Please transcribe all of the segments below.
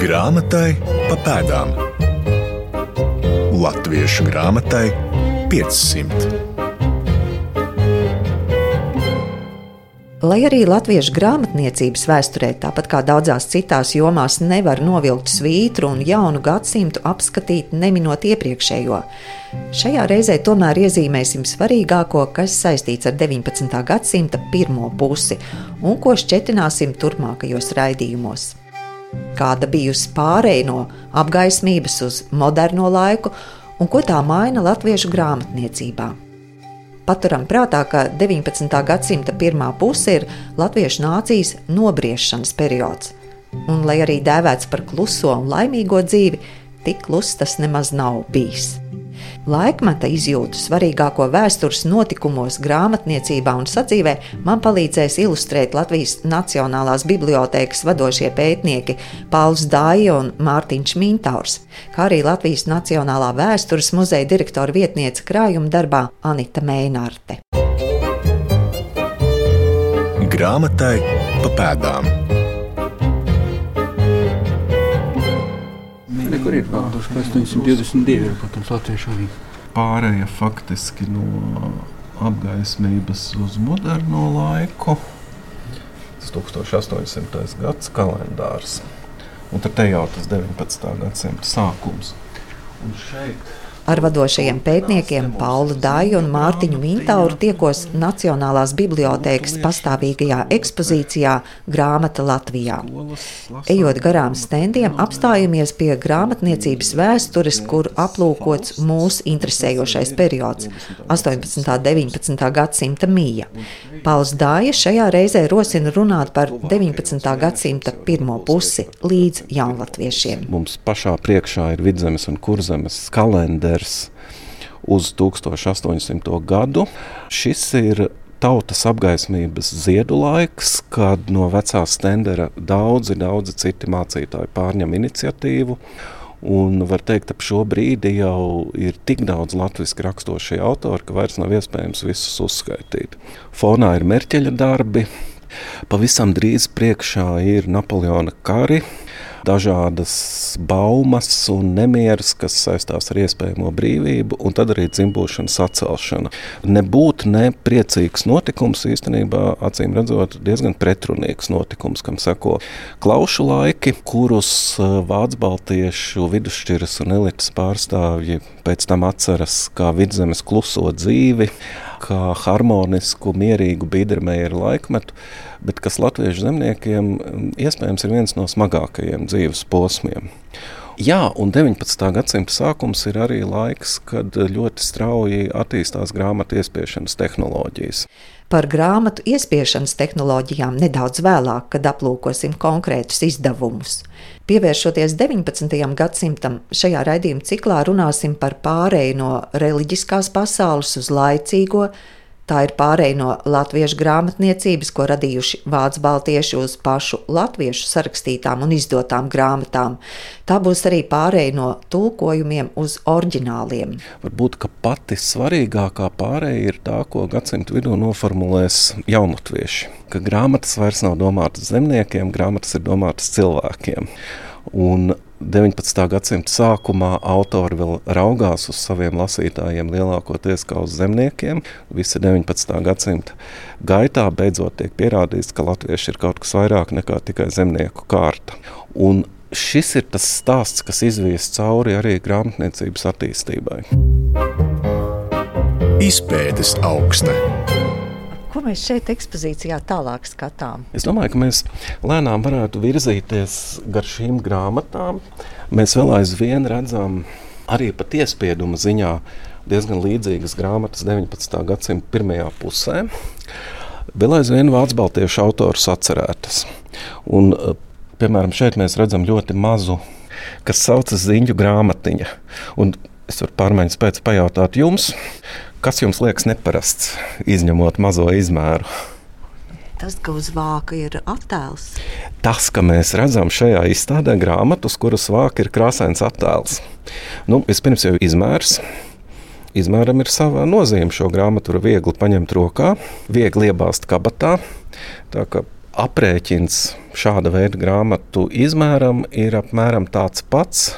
Grāmatai pa pēdām. Latviešu grāmatai 500. Lai arī latviešu grāmatniecības vēsturē, tāpat kā daudzās citās jomās, nevar novilkt svītru un jaunu gadsimtu apskatīt neminot iepriekšējo, šajā reizē tomēr iezīmēsim svarīgāko, kas saistīts ar 19. gadsimta pirmo pusi un ko šķetināsim turpmākajos raidījumos kāda bijusi pārēja no apgaismības uz moderno laiku un ko tā maina latviešu grāmatniecībā. Paturam prātā, ka 19. gadsimta pirmā puse ir latviešu nācijas nobriešanas periods, un, lai arī dēvēts par kluso un laimīgo dzīvi, tik kluss tas nemaz nav bijis. Laikmeta izjūtu svarīgāko vēstures notikumos, grāmatniecībā un sadzīvē man palīdzēs ilustrēt Latvijas Nacionālās bibliotēkas vadošie pētnieki Pauls Dāja un Mārtiņš Mintaurs, kā arī Latvijas Nacionālā vēstures muzeja direktora vietniece krājuma darbā Anita Meinārte. Grāmatai pa pēdām. Kur ir pārdus, ka 822 ir, protams, latviešu arī. Pārēja faktiski no apgaismības uz moderno laiku. Tas 1800. gads kalendārs. Un tad jau tas 19. gadsimta sākums. Un šeit Ar vadošajiem pētniekiem Paulu Dāju un Mārtiņu Mintauru tiekos Nacionālās bibliotēkas pastāvīgajā ekspozīcijā Grāmata Latvijā. Ejot garām stendiem, apstājamies pie grāmatniecības vēstures, kur aplūkots mūsu interesējošais periods - 18. un 19. gadsimta mīja. Pauls Dāja šajā reizē rosina runāt par 19. gadsimta pirmo pusi līdz jaunlatviešiem. Mums pašā priekšā ir vidzemes un kurzemes kalendārs kalendārs uz 1800. gadu. Šis ir tautas apgaismības ziedu laiks, kad no vecā stendera daudzi, daudzi citi mācītāji pārņem iniciatīvu. Un var teikt, ka šo brīdi jau ir tik daudz latviešu raksturošie autori, ka vairs nav iespējams visus uzskaitīt. Fonā ir merķeļa darbi, pavisam drīz priekšā ir Napoleona kari, dažādas baumas un nemieras, kas saistās ar iespējamo brīvību, un tad arī dzimbūšanas atcelšana. Nebūt nepriecīgs notikums īstenībā, acīm redzot, diezgan pretrunīgs notikums, kam seko klaušu laiki, kurus eh, vācu vidusšķiras un elites pārstāvji pēc tam atceras kā vidzemes kluso dzīvi, kā harmonisku, mierīgu Biedermeieru laikmetu bet kas latviešu zemniekiem mm, iespējams ir viens no smagākajiem dzīves posmiem. Jā, un 19. gadsimta sākums ir arī laiks, kad ļoti strauji attīstās grāmatu iespiešanas tehnoloģijas. Par grāmatu iespiešanas tehnoloģijām nedaudz vēlāk, kad aplūkosim konkrētus izdevumus. Pievēršoties 19. gadsimtam, šajā raidījuma ciklā runāsim par pārēju no reliģiskās pasaules uz laicīgo, Tā ir pārēja no latviešu grāmatniecības, ko radījuši vācu baltieši uz pašu latviešu sarakstītām un izdotām grāmatām. Tā būs arī pārēja no tulkojumiem uz oriģināliem. Varbūt pati svarīgākā pārēja ir tā, ko gadsimta vidū noformulēs jaunatvieši. Ka grāmatas vairs nav domātas zemniekiem, grāmatas ir domātas cilvēkiem. Un 19. gadsimta sākumā autori vēl raugās uz saviem lasītājiem lielākoties kā uz zemniekiem. Visa 19. gadsimta gaitā beidzot tiek pierādīts, ka latvieši ir kaut kas vairāk nekā tikai zemnieku kārta. Un šis ir tas stāsts, kas izvies cauri arī grāmatniecības attīstībai. Izpētes augsta. Ko mēs šeit ekspozīcijā tālāk skatām? Es domāju, ka mēs lēnām varētu virzīties gar šīm grāmatām. Mēs vēl aizvien redzam arī pat iespieduma ziņā diezgan līdzīgas grāmatas 19. gadsimta pirmajā pusē. Vēl aizvien vācu baltiešu autors atcerētas. Un, piemēram, šeit mēs redzam ļoti mazu, kas saucas ziņu grāmatiņa. Un es varu pārmaiņas pēc pajautāt jums, Kas jums liekas neparasts, izņemot mazo izmēru? Tas, ka uz vāka ir attēls. Tas, ka mēs redzam šajā izstādē grāmatu, uz kuras vāka ir krāsains attēls. Nu, vispirms jau izmērs. Izmēram ir sava nozīme. Šo grāmatu var viegli paņemt rokā, viegli iebāzt kabatā. Tā kā aprēķins šāda veida grāmatu izmēram ir apmēram tāds pats,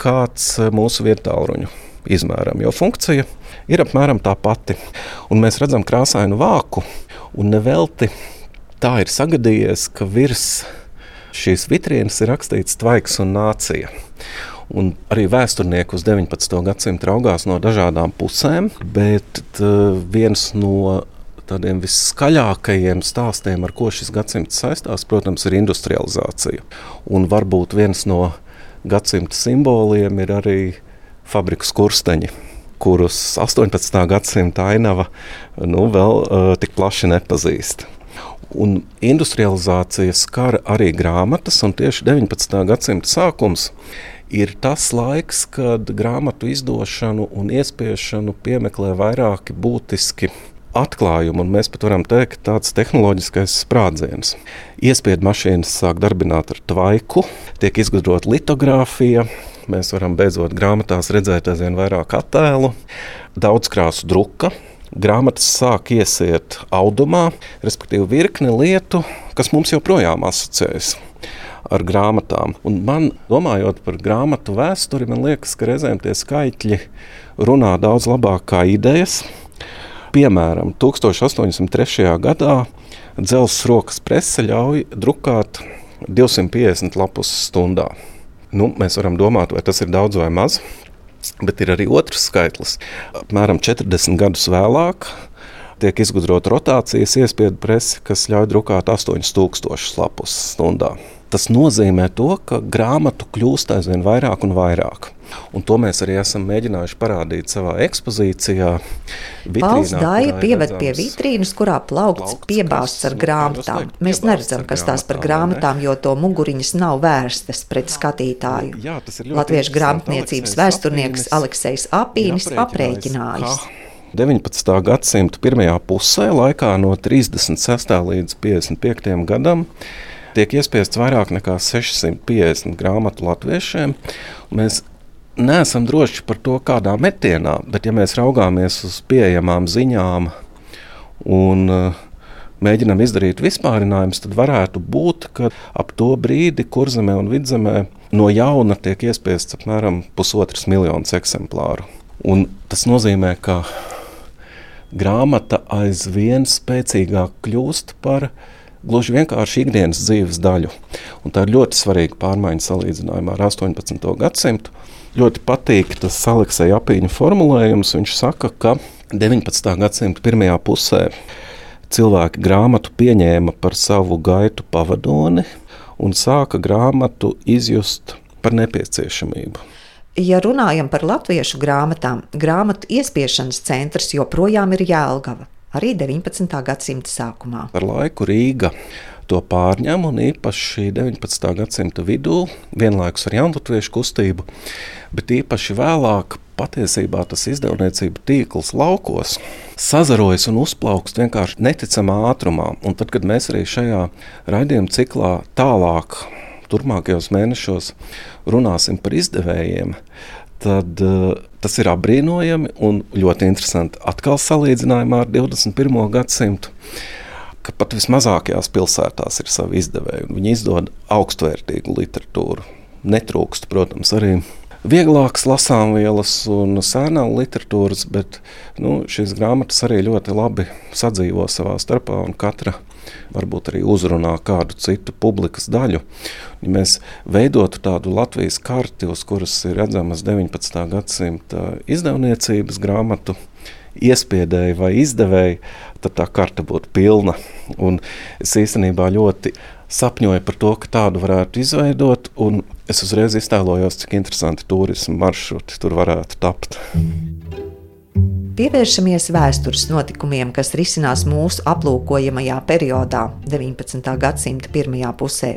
kāds mūsu vietāluņu izmēram, jo funkcija ir apmēram tā pati. Un mēs redzam krāsainu vāku, un nevelti tā ir sagadījies, ka virs šīs vitrīnas ir rakstīts tvaiks un nācija. Un arī vēsturnieki uz 19. gadsimtu raugās no dažādām pusēm, bet viens no tādiem viskaļākajiem stāstiem, ar ko šis gadsimts saistās, protams, ir industrializācija. Un varbūt viens no gadsimta simboliem ir arī fabriku skursteņi kurus 18. gadsimta ainava nu, vēl uh, tik plaši nepazīst. Un industrializācija skar arī grāmatas, un tieši 19. gadsimta sākums ir tas laiks, kad grāmatu izdošanu un iespiešanu piemeklē vairāki būtiski atklājumi, un mēs pat varam teikt, tāds tehnoloģiskais sprādziens. Iespiedu mašīnas sāk darbināt ar tvaiku, tiek izgudrota litogrāfija, mēs varam beidzot grāmatās redzēt aizvien vairāk attēlu, daudz krāsu druka grāmatas sāk iesiet audumā, respektīvi virkne lietu, kas mums joprojām asociējas ar grāmatām. Un man, domājot par grāmatu vēsturi, man liekas, ka reizēm tie skaitļi runā daudz labāk kā idejas. Piemēram, 1803. gadā dzelzs rokas prese ļauj drukāt 250 lapus stundā. Nu, mēs varam domāt, vai tas ir daudz vai maz. Bet ir arī otrs skaitlis. Apmēram 40 gadus vēlāk tiek izgudrota rotācijas iespēja presi, kas ļauj drukāt 8000 lapus stundā. Tas nozīmē to, ka grāmatu kļūst aizvien vairāk un vairāk. Un to mēs arī esam mēģinājuši parādīt savā ekspozīcijā. Valsts dāja pieved pie vitrīnas, kurā plaukts piebāzts ar grāmatām. Mēs neredzam, kas tās par grāmatām, jo to muguriņas nav vērstas pret skatītāju. Jā, Latviešu grāmatniecības vēsturnieks Aleksejs Apīnis aprēķinājis. 19. gadsimta pirmajā pusē, laikā no 36. līdz 55. gadam, tiek iespiests vairāk nekā 650 grāmatu latviešiem. Mēs neesam droši par to, kādā metienā, bet ja mēs raugāmies uz pieejamām ziņām un uh, mēģinām izdarīt vispārinājumus, tad varētu būt, ka ap to brīdi kurzemē un vidzemē no jauna tiek iespiests apmēram pusotras miljonus eksemplāru. Un tas nozīmē, ka grāmata aizvien spēcīgāk kļūst par gluži vienkārši ikdienas dzīves daļu. Un tā ir ļoti svarīga pārmaiņa salīdzinājumā ar 18. gadsimtu. Ļoti patīk tas Aleksija Apīņa formulējums. Viņš saka, ka 19. gadsimta pirmajā pusē cilvēki grāmatu pieņēma par savu gaitu pavadoni un sāka grāmatu izjust par nepieciešamību. Ja runājam par latviešu grāmatām, grāmatu iespiešanas centrs joprojām ir Jēlgava, arī 19. gadsimta sākumā. Ar laiku Rīga to pārņem, un īpaši 19. gadsimta vidū, vienlaikus ar jaunlatviešu kustību, bet īpaši vēlāk patiesībā tas izdevniecību tīkls laukos sazarojas un uzplaukst vienkārši neticamā ātrumā. Un tad, kad mēs arī šajā raidījuma ciklā tālāk, turpmākajos mēnešos runāsim par izdevējiem, tad uh, tas ir apbrīnojami un ļoti interesanti. Atkal salīdzinājumā ar 21. gadsimtu ka pat vismazākajās pilsētās ir savi izdevēji. Viņi izdod augstvērtīgu literatūru. Netrūkst, protams, arī vieglākas lasāmvielas un sēnā literatūras, bet nu, šīs grāmatas arī ļoti labi sadzīvo savā starpā un katra varbūt arī uzrunā kādu citu publikas daļu. Ja mēs veidotu tādu Latvijas karti, uz kuras ir redzamas 19. gadsimta izdevniecības grāmatu iespiedēji vai izdevēji, tad tā karte būtu pilna. Un es īstenībā ļoti sapņoju par to, ka tādu varētu izveidot, un es uzreiz iztēlojos, cik interesanti turismu maršruti tur varētu tapt. Pievēršamies vēstures notikumiem, kas risinās mūsu aplūkojamajā periodā, 19. gadsimta pirmajā pusē.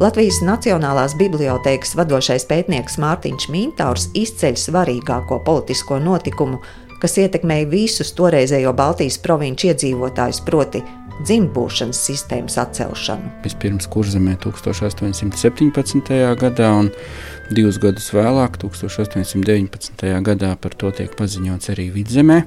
Latvijas Nacionālās bibliotēkas vadošais pētnieks Mārtiņš Mintārs izceļ svarīgāko politisko notikumu kas ietekmēja visus toreizējo Baltijas provinču iedzīvotājus, proti, dzimtbūšanas sistēmas atcelšanu. Vispirms kurzemē 1817. gadā un divus gadus vēlāk, 1819. gadā, par to tiek paziņots arī vidzemē.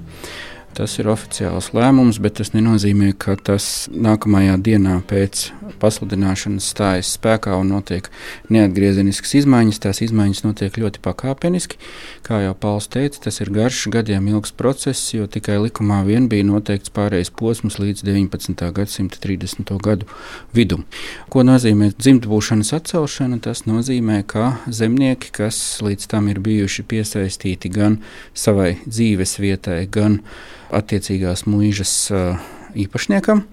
Tas ir oficiāls lēmums, bet tas nenozīmē, ka tas nākamajā dienā pēc pasludināšanas stājas spēkā un notiek neatgriezeniskas izmaiņas. Tās izmaiņas notiek ļoti pakāpeniski. Kā jau Pauls teica, tas ir garš, gadiem ilgs process, jo tikai likumā vien bija noteikts pārējais posms līdz 19. gadsimta 30. gadu vidum. Ko nozīmē dzimtbūšanas atcelšana? Tas nozīmē, ka zemnieki, kas līdz tam ir bijuši piesaistīti gan savai dzīves vietai, gan attiecīgās mūžas īpašniekam,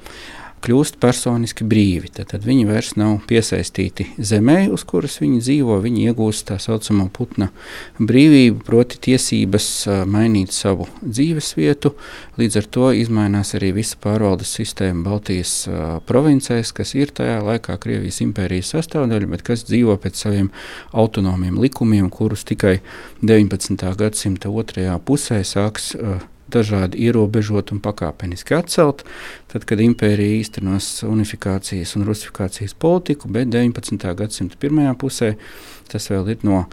kļūst personiski brīvi. Tad, tad viņi vairs nav piesaistīti zemē, uz kuras viņi dzīvo. Viņi iegūst tā saucamo putna brīvību, proti, tiesības mainīt savu dzīvesvietu. Līdz ar to mainās arī visa pārvaldes sistēma Baltijas provincēs, kas ir tajā laikā Krievijas impērijas sastāvdaļa, bet kas dzīvo pēc saviem autonomiem likumiem, kurus tikai 19. gadsimta otrajā pusē sāks dažādi ierobežot un pakāpeniski atcelt, tad, kad impērija īstenos unifikācijas un rusifikācijas politiku, bet 19. gadsimta pirmajā pusē tas vēl ir no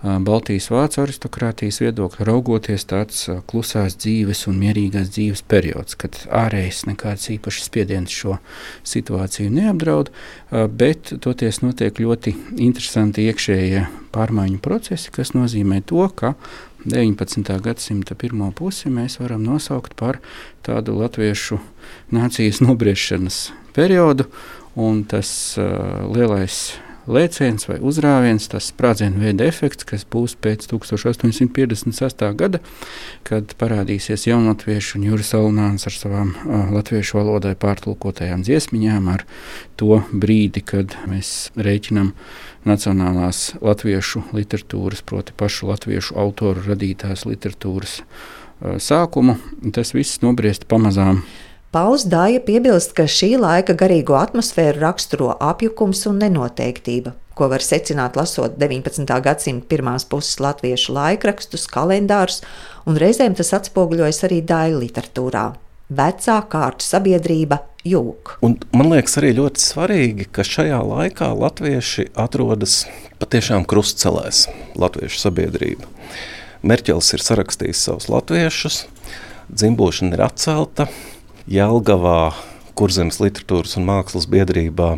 Baltijas vācu aristokrātijas viedokļa raugoties tāds klusās dzīves un mierīgās dzīves periods, kad ārējais nekāds īpašs spiediens šo situāciju neapdraud, bet toties notiek ļoti interesanti iekšējie pārmaiņu procesi, kas nozīmē to, ka 19. gadsimta pirmo pusi mēs varam nosaukt par tādu latviešu nācijas nobriešanas periodu, un tas uh, lielais lēciens vai uzrāviens, tas sprādzienu veida efekts, kas būs pēc 1856. gada, kad parādīsies jaunatviešu un Juris Alnāns ar savām uh, latviešu valodai pārtulkotajām dziesmiņām, ar to brīdi, kad mēs rēķinām nacionālās latviešu literatūras, proti pašu latviešu autoru radītās literatūras uh, sākumu. Tas viss nobriest pamazām Pauls Dāja piebilst, ka šī laika garīgo atmosfēru raksturo apjukums un nenoteiktība, ko var secināt lasot 19. gadsimta pirmās puses latviešu laikrakstus, kalendārus, un reizēm tas atspoguļojas arī daļu literatūrā. Vecā kārtu sabiedrība jūg. Un man liekas, arī ļoti svarīgi, ka šajā laikā latvieši atrodas patiešām krustcelēs, latviešu sabiedrība. Merķels ir sarakstījis savus latviešus, dzimbošana ir atcelta, Jelgavā, Kurzemes literatūras un mākslas biedrībā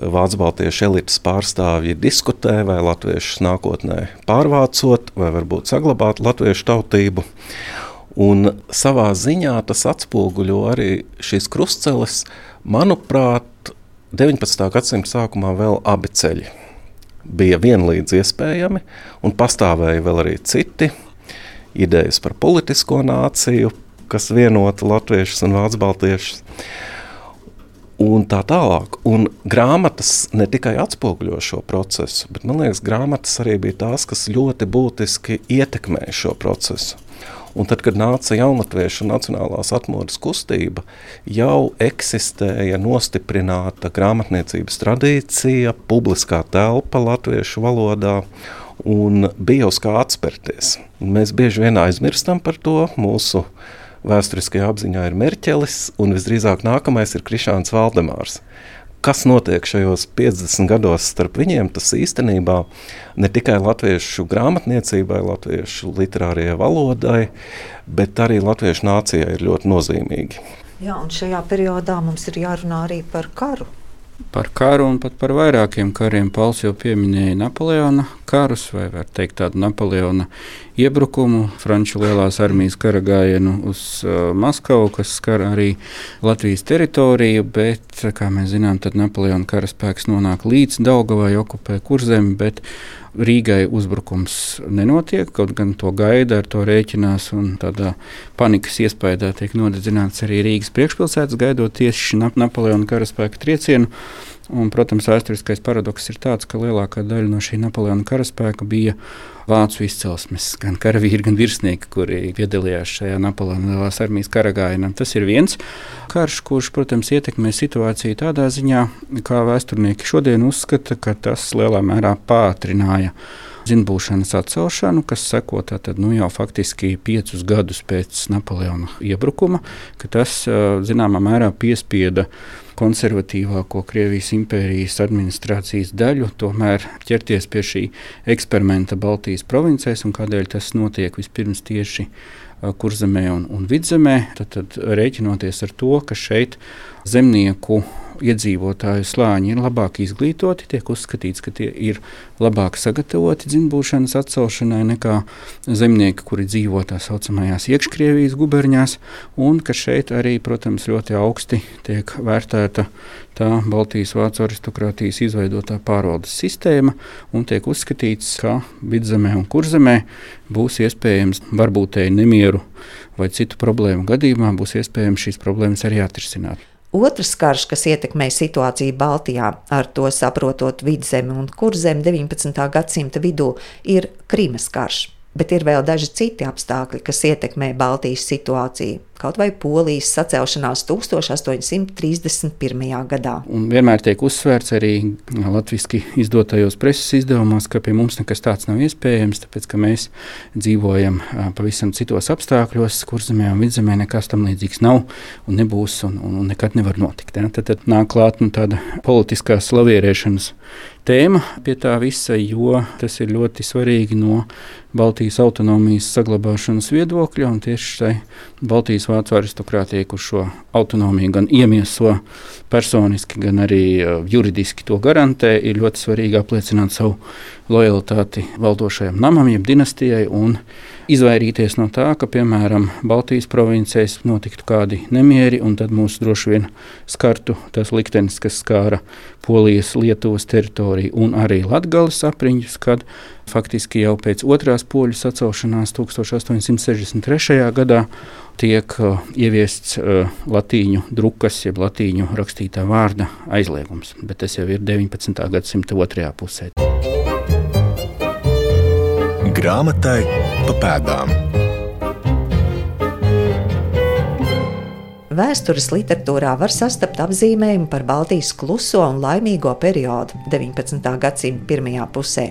Vācu baltiešu elites pārstāvji diskutē, vai latviešus nākotnē pārvācot, vai varbūt saglabāt latviešu tautību. Un savā ziņā tas atspoguļo arī šīs krustceles, manuprāt, 19. gadsimta sākumā vēl abi ceļi bija vienlīdz iespējami, un pastāvēja vēl arī citi idejas par politisko nāciju, kas vienota latviešus un vācu baltiešus. Un tā tālāk. Un grāmatas ne tikai atspoguļo šo procesu, bet man liekas, grāmatas arī bija tās, kas ļoti būtiski ietekmēja šo procesu. Un tad, kad nāca jaunatviešu nacionālās atmodas kustība, jau eksistēja nostiprināta grāmatniecības tradīcija, publiskā telpa latviešu valodā, un bija uz kā atspērties. Mēs bieži vien aizmirstam par to mūsu vēsturiskajā apziņā ir Merķelis, un visdrīzāk nākamais ir Krišāns Valdemārs. Kas notiek šajos 50 gados starp viņiem, tas īstenībā ne tikai latviešu grāmatniecībai, latviešu literārajai valodai, bet arī latviešu nācijai ir ļoti nozīmīgi. Jā, un šajā periodā mums ir jārunā arī par karu par karu un pat par vairākiem kariem. Pauls jau pieminēja Napoleona karus, vai var teikt tādu Napoleona iebrukumu, Franču lielās armijas kara gājienu uz uh, Maskavu, kas skar arī Latvijas teritoriju, bet, kā mēs zinām, tad Napoleona karaspēks nonāk līdz Daugavai, okupē Kurzemi, bet Rīgai uzbrukums nenotiek, kaut gan to gaida, ar to rēķinās, tādā panikas iespējā tiek nodedzināts arī Rīgas priekšpilsētas, gaidot tieši Napoleona karaspēka triecienu. Un, protams, vēsturiskais paradoks ir tāds, ka lielākā daļa no šī Napoleona karaspēka bija vācu izcelsmes, gan karavīri, gan virsnieki, kuri piedalījās šajā Napoleona armijas karagājienā. Tas ir viens karš, kurš, protams, ietekmē situāciju tādā ziņā, kā vēsturnieki šodien uzskata, ka tas lielā mērā pātrināja dzimbūšanas atcelšanu, kas seko tātad, nu, jau faktiski piecus gadus pēc Napoleona iebrukuma, ka tas zināmā mērā piespieda konservatīvāko Krievijas impērijas administrācijas daļu, tomēr ķerties pie šī eksperimenta Baltijas provincēs un kādēļ tas notiek vispirms tieši kurzemē un, un vidzemē, tad, tad rēķinoties ar to, ka šeit zemnieku iedzīvotāju slāņi ir labāk izglītoti, tiek uzskatīts, ka tie ir labāk sagatavoti dzimbūšanas atcelšanai nekā zemnieki, kuri dzīvo tā saucamajās iekškrievijas guberņās, un ka šeit arī, protams, ļoti augsti tiek vērtēta tā Baltijas vācu aristokrātijas izveidotā pārvaldes sistēma, un tiek uzskatīts, ka vidzemē un kurzemē būs iespējams varbūtēji nemieru vai citu problēmu gadījumā būs iespējams šīs problēmas arī atrisināt. Otrs karš, kas ietekmē situāciju Baltijā, ar to saprotot vidzemi un kurzemi 19. gadsimta vidū, ir Krimas karš. Bet ir vēl daži citi apstākļi, kas ietekmē Baltijas situāciju kaut vai Polijas sacelšanās 1831. gadā. Un vienmēr tiek uzsvērts arī latviešu izdotajos preses izdevumos, ka pie mums nekas tāds nav iespējams, tāpēc ka mēs dzīvojam pavisam citos apstākļos, kur zemē un vidzemē nekas tam līdzīgs nav un nebūs un, un, un nekad nevar notikt. Ja? Tad, tad nāk klāt nu, tāda politiskās slavierēšanas tēma pie tā visa, jo tas ir ļoti svarīgi no Baltijas autonomijas saglabāšanas viedokļa tieši šai Baltijas vācu aristokrātija, kurš šo autonomiju gan iemieso personiski, gan arī uh, juridiski to garantē, ir ļoti svarīgi apliecināt savu lojalitāti valdošajam namam, jeb dinastijai, izvairīties no tā, ka, piemēram, Baltijas provincēs notiktu kādi nemieri, un tad mūs droši vien skartu tas liktenis, kas skāra Polijas, Lietuvas teritoriju un arī Latgales apriņķus, kad faktiski jau pēc otrās poļu sacelšanās 1863. gadā tiek uh, ieviests uh, latīņu drukas, jeb latīņu rakstītā vārda aizliegums, bet tas jau ir 19. gadsimta otrajā pusē. Grāmatai pa pēdām. Vēstures literatūrā var sastapt apzīmējumu par Baltijas kluso un laimīgo periodu 19. gadsimta pirmajā pusē.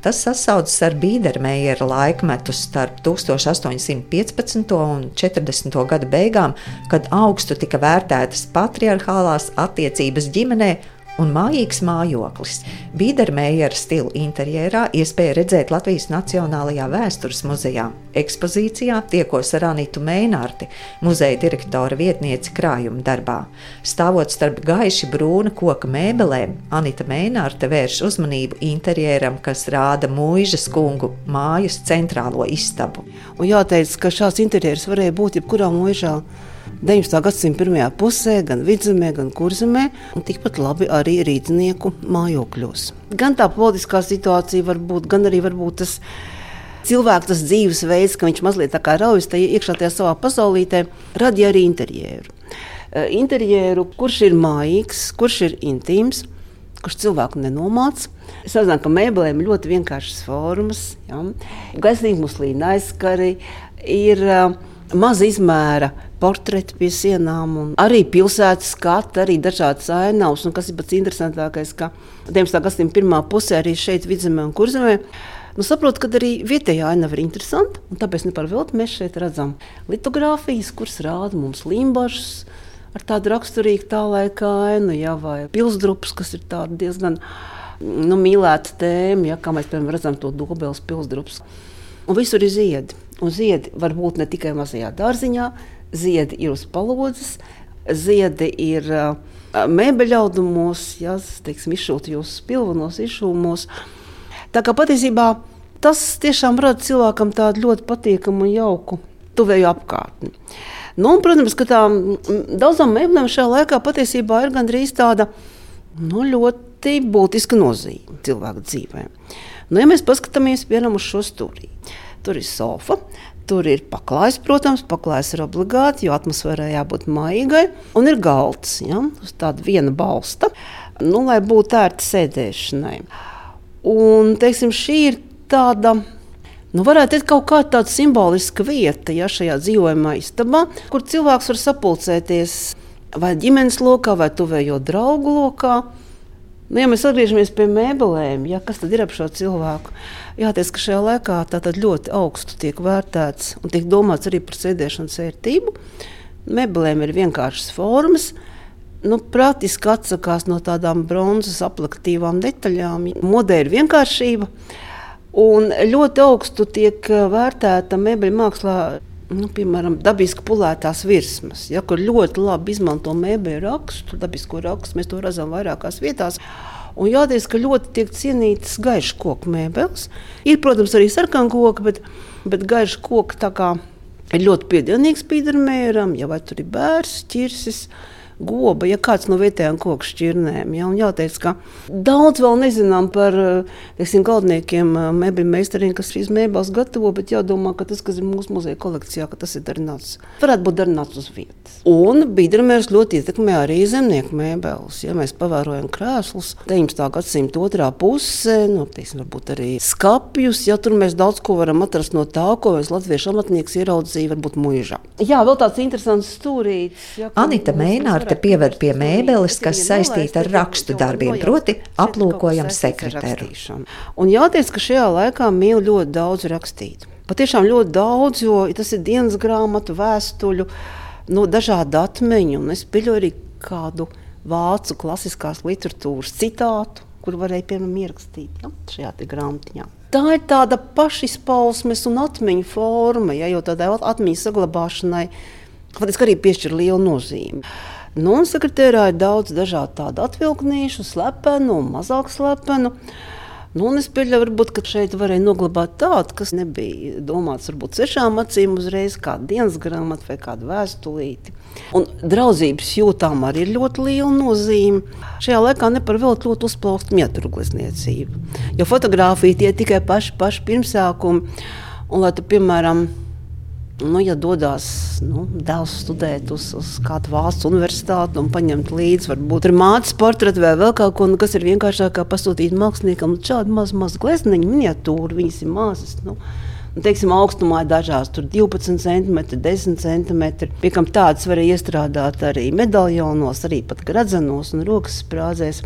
Tas sasaucas ar Bīdermeijera laikmetu starp 1815. un 40. gada beigām, kad augstu tika vērtētas patriarchālās attiecības ģimenē un mājīgs mājoklis. Bīdermējera stila interjerā iespēja redzēt Latvijas Nacionālajā vēstures muzejā. Ekspozīcijā tiekos ar Anitu Mēnārti, muzeja direktora vietnieci krājuma darbā. Stāvot starp gaiši brūna koka mēbelēm, Anita Mēnārte vērš uzmanību interjeram, kas rāda mūžas kungu mājas centrālo istabu. Un jāteic, ka šāds interjers varēja būt jebkurā mūžā. 19. gadsimta pirmajā pusē, gan vidzemē, gan kurzemē, un tikpat labi arī rīznieku mājokļos. Gan tā politiskā situācija var būt, gan arī varbūt tas cilvēka tas dzīvesveids, ka viņš mazliet tā kā raujas tajā iekšā tajā savā pasaulītē, radīja arī interjeru. Eh, interjeru, kurš ir mājīgs, kurš ir intīms, kurš cilvēku nenomāca. Es zinu, ka mēbelēm ir ļoti vienkāršas formas, ja? gaisīgi muslīna aizskari, ir uh, maza izmēra portreti pie sienām, un arī pilsētas skati, arī dažādas ainavas. Kas ir pats interesantākais, ka 19. gadsimta pirmā pusē arī šeit, vidzemē un kurzemē. Nu, saprotu, ka arī vietējā ainava ir interesanta. Tāpēc ne par velti mēs šeit redzam litogrāfijas, kuras rāda mums limbažus ar tādu raksturīgu tā laika ainu, ja, vai pilsdrupas, kas ir diezgan nu, mīlēta tēma, ja, kā mēs piemēram redzam to dobēles pilsdrupas. Un visur ir ziedi. Un ziedi var būt ne tikai mazajā dārziņā, ziedi ir uz palodzes, ziedi ir uh, mēbeļaudumos, izšūtajos pilvenos, izšūmos. Tā kā patiesībā tas tiešām rada cilvēkam tādu ļoti patīkamu un jauku tuvēju apkārtni. Nu, un, protams, ka tām daudzām mēbelēm šajā laikā patiesībā ir gandrīz tāda nu, ļoti būtiska nozīme cilvēku dzīvē. Nu, ja mēs paskatāmies piemēram uz šo stūri, Tur ir sofa, tur ir paklājs, protams, paklājs ir obligāti, jo atmosfērai jābūt maigai, un ir galds ja, uz tāda viena balsta, nu, lai būtu ērti sēdēšanai. Un, teiksim, šī ir tāda. Nu, varētu būt kaut kāda simboliska vieta, ja šajā dzīvojamā istabā, kur cilvēks var sapulcēties vai ģimenes lokā, vai tuvējo draugu lokā. Nu, ja mēs atgriežamies pie mēbelēm, ja, kas tad ir ap šo cilvēku? Jāteic, ka šajā laikā tā ļoti augstu tiek vērtēts un tiek domāts arī par sēdēšanas vērtību. Mēbelēm ir vienkāršas formas. Nu, praktiski atsakās no tādām bronzas aplikatīvām detaļām. Modē ir vienkāršība. Un ļoti augstu tiek vērtēta mēbeļu mākslā nu, piemēram, dabiski pulētās virsmas, ja, kur ļoti labi izmanto mēbeļu rakstu, dabisko rakstu. Mēs to redzam vairākās vietās. Un jāteic, ka ļoti tiek cienītas gaišas koku mēbeles. Ir, protams, arī sarkanu koku, bet, bet gaišas koku ir ļoti piedienīgs pīdermēram, ja vai tur ir bērns, ķirsis goba, ja kāds no vietējām koku šķirnēm. Ja, jāteic, ka daudz vēl nezinām par teiksim, galdniekiem, mēbeļu meistariem, kas šīs mēbeles gatavo, bet jādomā, ka tas, kas ir mūsu muzeja kolekcijā, tas ir darināts, varētu būt darināts uz vietas. Un Bīdermērs ļoti ietekmē arī zemnieku mēbeles. Ja mēs pavērojam krēslus, 19. gadsimta otrā pusē, nu, teiksim, varbūt arī skapjus, ja tur mēs daudz ko varam atrast no tā, ko mēs latviešu amatnieks ieraudzīja, varbūt muižā. Jā, vēl tāds interesants stūrītis. Ja, Anita Mēnārte te pieved pie mēbeles, kas saistīta ar rakstu darbiem, proti aplūkojam sekretāru. Un jāteic, ka šajā laikā mīl ļoti daudz rakstīt. Patiešām ļoti daudz, jo tas ir dienas grāmatu, vēstuļu, no dažādu atmiņu. Un es pieļauju arī kādu vācu klasiskās literatūras citātu, kur varēja piemēram ierakstīt nu, šajā grāmatiņā. Tā ir tāda pašizpausmes un atmiņu forma, ja, jo tādai atmiņas saglabāšanai faktiski arī piešķir lielu nozīmi. Nu, un sekretārā ir daudz dažādu tādu atvilknīšu, slepenu un mazāk slepenu. Nu, es pieļauju, varbūt, ka šeit varēja noglabāt tādu, kas nebija domāts varbūt svešām acīm uzreiz, kā dienas grāmata vai kāda vēstulīte. Un draudzības jūtām arī ir ļoti liela nozīme. Šajā laikā ne par velti ļoti uzplaukst mieturglezniecība. Jo fotografija tie tikai paši, paši pirmsākumi. Un, lai tu, piemēram, Nu, ja dodas nu, dēls studēt uz, uz kādu valsts universitāti un paņemt līdzi, varbūt ir mātes portretu vai vēl kaut ko, nu, kas ir vienkāršāk kā pasūtīt māksliniekam nu, šādu mazu, mazu glezniņu, miniatūru, viņas ir mazas. Nu. Nu, teiksim, augstumā ir dažās, tur 12 cm, 10 cm. Piekam tādas var iestrādāt arī medaljonos, arī pat gradzenos un rokas sprādzēs,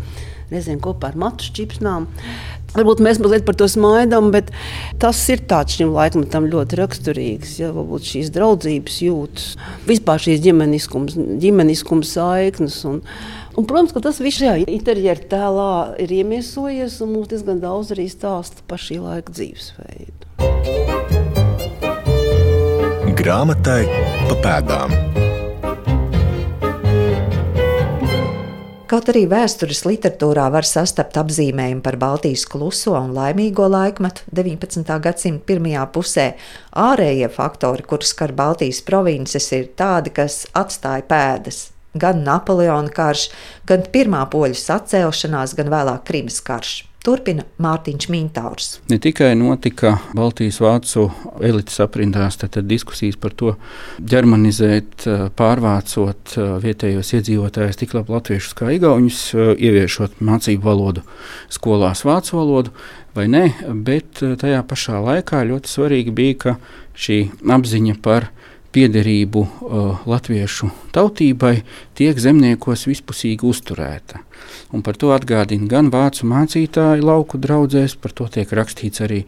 reizēm kopā ar matu šķipsnām. Varbūt mēs mazliet par to smaidām, bet tas ir tāds šim laikmetam ļoti raksturīgs. Ja, varbūt šīs draudzības jūtas, vispār šīs ģimeniskums, ģimeniskums saiknes. Un, un, protams, ka tas viss šajā interjera tēlā ir iemiesojies un mums diezgan daudz arī stāsta par šī laika dzīvesveidu. Grāmatai pa pēdām. Kaut arī vēstures literatūrā var sastapt apzīmējumu par Baltijas kluso un laimīgo laikmetu 19. gadsimta pirmajā pusē, ārējie faktori, kurus skar Baltijas provinces, ir tādi, kas atstāja pēdas. Gan Napoleona karš, gan Pirmā poļu sacēlšanās, gan vēlāk Krimas karš. Turpina Mārtiņš Mintārs. Ne tikai notika Baltijas vācu elites aprindās diskusijas par to, ģermanizēt, pārvācot vietējos iedzīvotājus tik labi latviešus kā igauņus, ieviešot mācību valodu skolās vācu valodu vai nē, bet tajā pašā laikā ļoti svarīgi bija, ka šī apziņa par piederību uh, latviešu tautībai tiek zemniekos vispusīgi uzturēta. Un par to atgādina gan vācu mācītāji lauku draugzēs, par to tiek rakstīts arī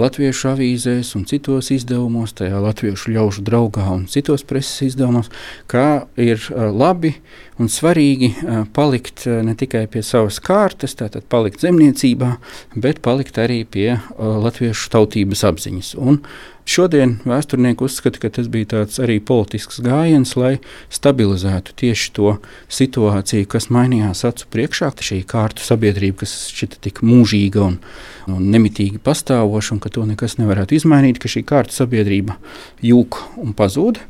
latviešu avīzēs un citos izdevumos, tajā latviešu ļaužu draugā un citos preses izdevumos, kā ir labi un svarīgi palikt ne tikai pie savas kārtas, tātad palikt zemniecībā, bet palikt arī pie latviešu tautības apziņas. Un Šodien vēsturnieki uzskata, ka tas bija tāds arī politisks gājiens, lai stabilizētu tieši to situāciju, kas mainījās acu priekšā. Šī kārtu sabiedrība, kas šķita tik mūžīga un, un nemitīgi pastāvoša, un ka to nekas nevarētu izmainīt, ka šī kārtu sabiedrība jūg un pazūd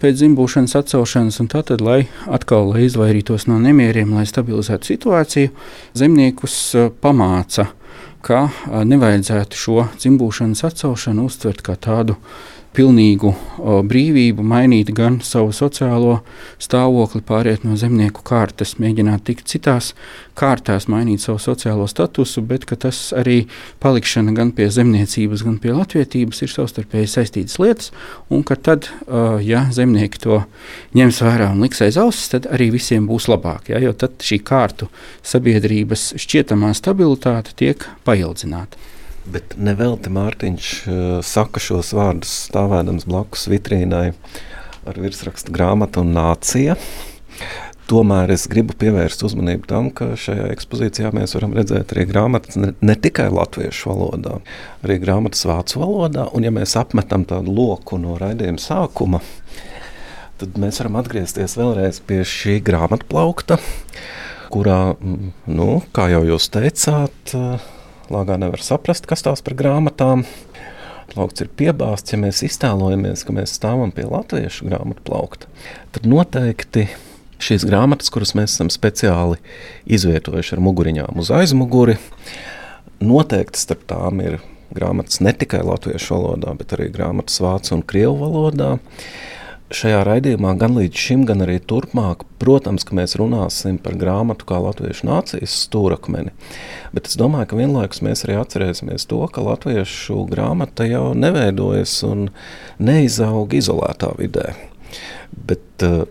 pēc dzimbūšanas atcelšanas, un tātad, lai atkal lai izvairītos no nemieriem, lai stabilizētu situāciju, zemniekus eh, pamāca ka nevajadzētu šo dzimbūšanas atcelšanu uztvert kā tādu pilnīgu o, brīvību, mainīt gan savu sociālo stāvokli, pāriet no zemnieku kārtas, mēģināt tikt citās kārtās, mainīt savu sociālo statusu, bet tas arī palikšana gan pie zemniecības, gan pie latviedzības ir savstarpēji saistītas lietas, un ka tad, uh, ja zemnieki to ņems vērā un liks aiz ausis, tad arī visiem būs labāk, ja, jo tad šī kārtu sabiedrības šķietamā stabilitāte tiek paildzināta. Bet nevelti Mārtiņš uh, saka šos vārdus stāvēdams blakus vitrīnai ar virsrakstu grāmatu un nācija. Tomēr es gribu pievērst uzmanību tam, ka šajā ekspozīcijā mēs varam redzēt arī grāmatas ne, ne tikai latviešu valodā, arī grāmatas vācu valodā. Un, ja mēs apmetam tādu loku no raidījuma sākuma, tad mēs varam atgriezties vēlreiz pie šī grāmatu plaukta, kurā, mm, nu, kā jau jūs teicāt, lāgā nevar saprast, kas tās par grāmatām. Plaukts ir piebāzts, ja mēs iztēlojamies, ka mēs stāvam pie latviešu grāmatu plaukta, tad noteikti šīs grāmatas, kuras mēs esam speciāli izvietojuši ar muguriņām uz aizmuguri. Noteikti starp tām ir grāmatas ne tikai latviešu valodā, bet arī grāmatas vācu un krievu valodā. Šajā raidījumā gan līdz šim, gan arī turpmāk, protams, mēs runāsim par grāmatu kā latviešu nācijas stūrakmeni. Bet es domāju, ka vienlaikus mēs arī atcerēsimies to, ka latviešu grāmata jau neveidojas un neizaug izolētā vidē. Bet uh,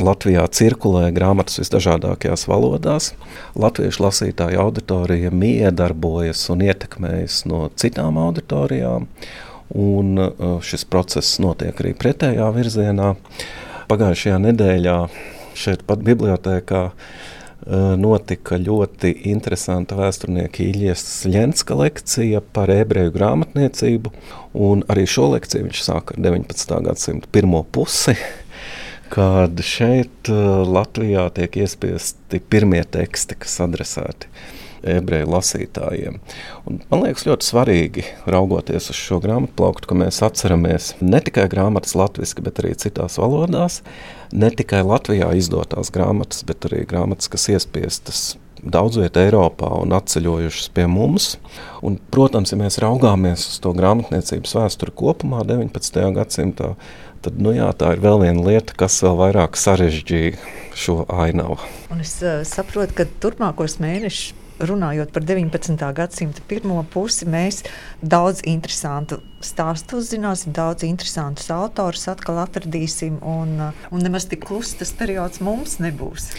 Latvijā cirkulē grāmatas visdažādākajās valodās. Latviešu lasītāju auditorija miedarbojas un ietekmējas no citām auditorijām, un uh, šis process notiek arī pretējā virzienā. Pagājušajā nedēļā šeit pat bibliotēkā uh, notika ļoti interesanta vēsturnieka Ilijas Lenska lekcija par ebreju grāmatniecību, un arī šo lekciju viņš sāka ar 19. gadsimta pirmo pusi kad šeit uh, Latvijā tiek iespiesti pirmie teksti, kas adresēti ebreju lasītājiem. Un man liekas, ļoti svarīgi raugoties uz šo grāmatu plauktu, ka mēs atceramies ne tikai grāmatas latviešu, bet arī citās valodās, ne tikai Latvijā izdotās grāmatas, bet arī grāmatas, kas iespiestas daudz vietā Eiropā un atceļojušas pie mums. Un, protams, ja mēs raugāmies uz to grāmatniecības vēsturi kopumā 19. gadsimtā, tad nu jā, tā ir vēl viena lieta, kas vēl vairāk sarežģīja šo ainavu. Un es uh, saprotu, ka turpmākos mēnešus runājot par 19. gadsimta pirmo pusi, mēs daudz interesantu stāstu uzzināsim, daudz interesantus autorus atkal atradīsim, un, un nemaz tik kluss tas periods mums nebūs.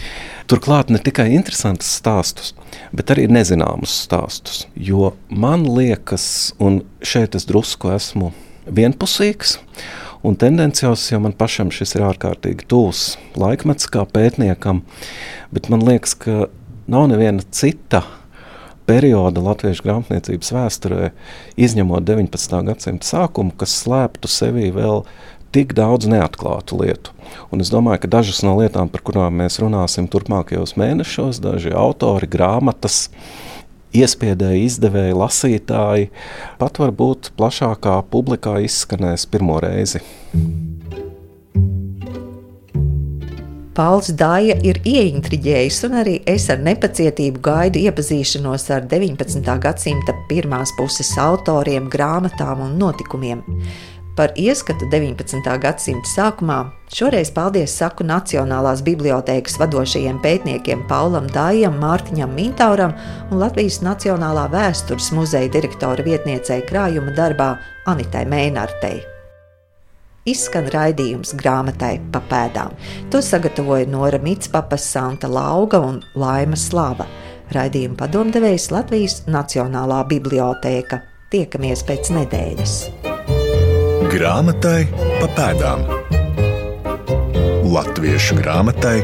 Turklāt ne tikai interesantus stāstus, bet arī nezināmus stāstus. Jo man liekas, un šeit es drusku esmu vienpusīgs, un tendenciāls, jo man pašam šis ir ārkārtīgi tūs laikmets kā pētniekam, bet man liekas, ka nav neviena cita perioda latviešu grāmatniecības vēsturē, izņemot 19. gadsimta sākumu, kas slēptu sevī vēl tik daudz neatklātu lietu. Un es domāju, ka dažas no lietām, par kurām mēs runāsim turpmākajos mēnešos, daži autori, grāmatas, iespiedēji, izdevēji, lasītāji, pat varbūt plašākā publikā izskanēs pirmo reizi. Pauls Dāja ir ieintriģējis, un arī es ar nepacietību gaidu iepazīšanos ar 19. gadsimta pirmās puses autoriem, grāmatām un notikumiem. Par ieskatu 19. gadsimta sākumā šoreiz paldies saku Nacionālās bibliotēkas vadošajiem pētniekiem Paulam Dājam, Mārtiņam Mintauram un Latvijas Nacionālā vēstures muzeja direktora vietniecei krājuma darbā Anitai Mēnartei. Izskan raidījums grāmatai pa pēdām. To sagatavoja Nora Mitspapas, Santa Lauga un Laima Slava. Raidījuma padomdevējs Latvijas Nacionālā bibliotēka. Tiekamies pēc nedēļas! Grāmatai pa pēdām. Latviešu grāmatai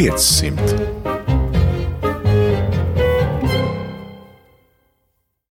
500.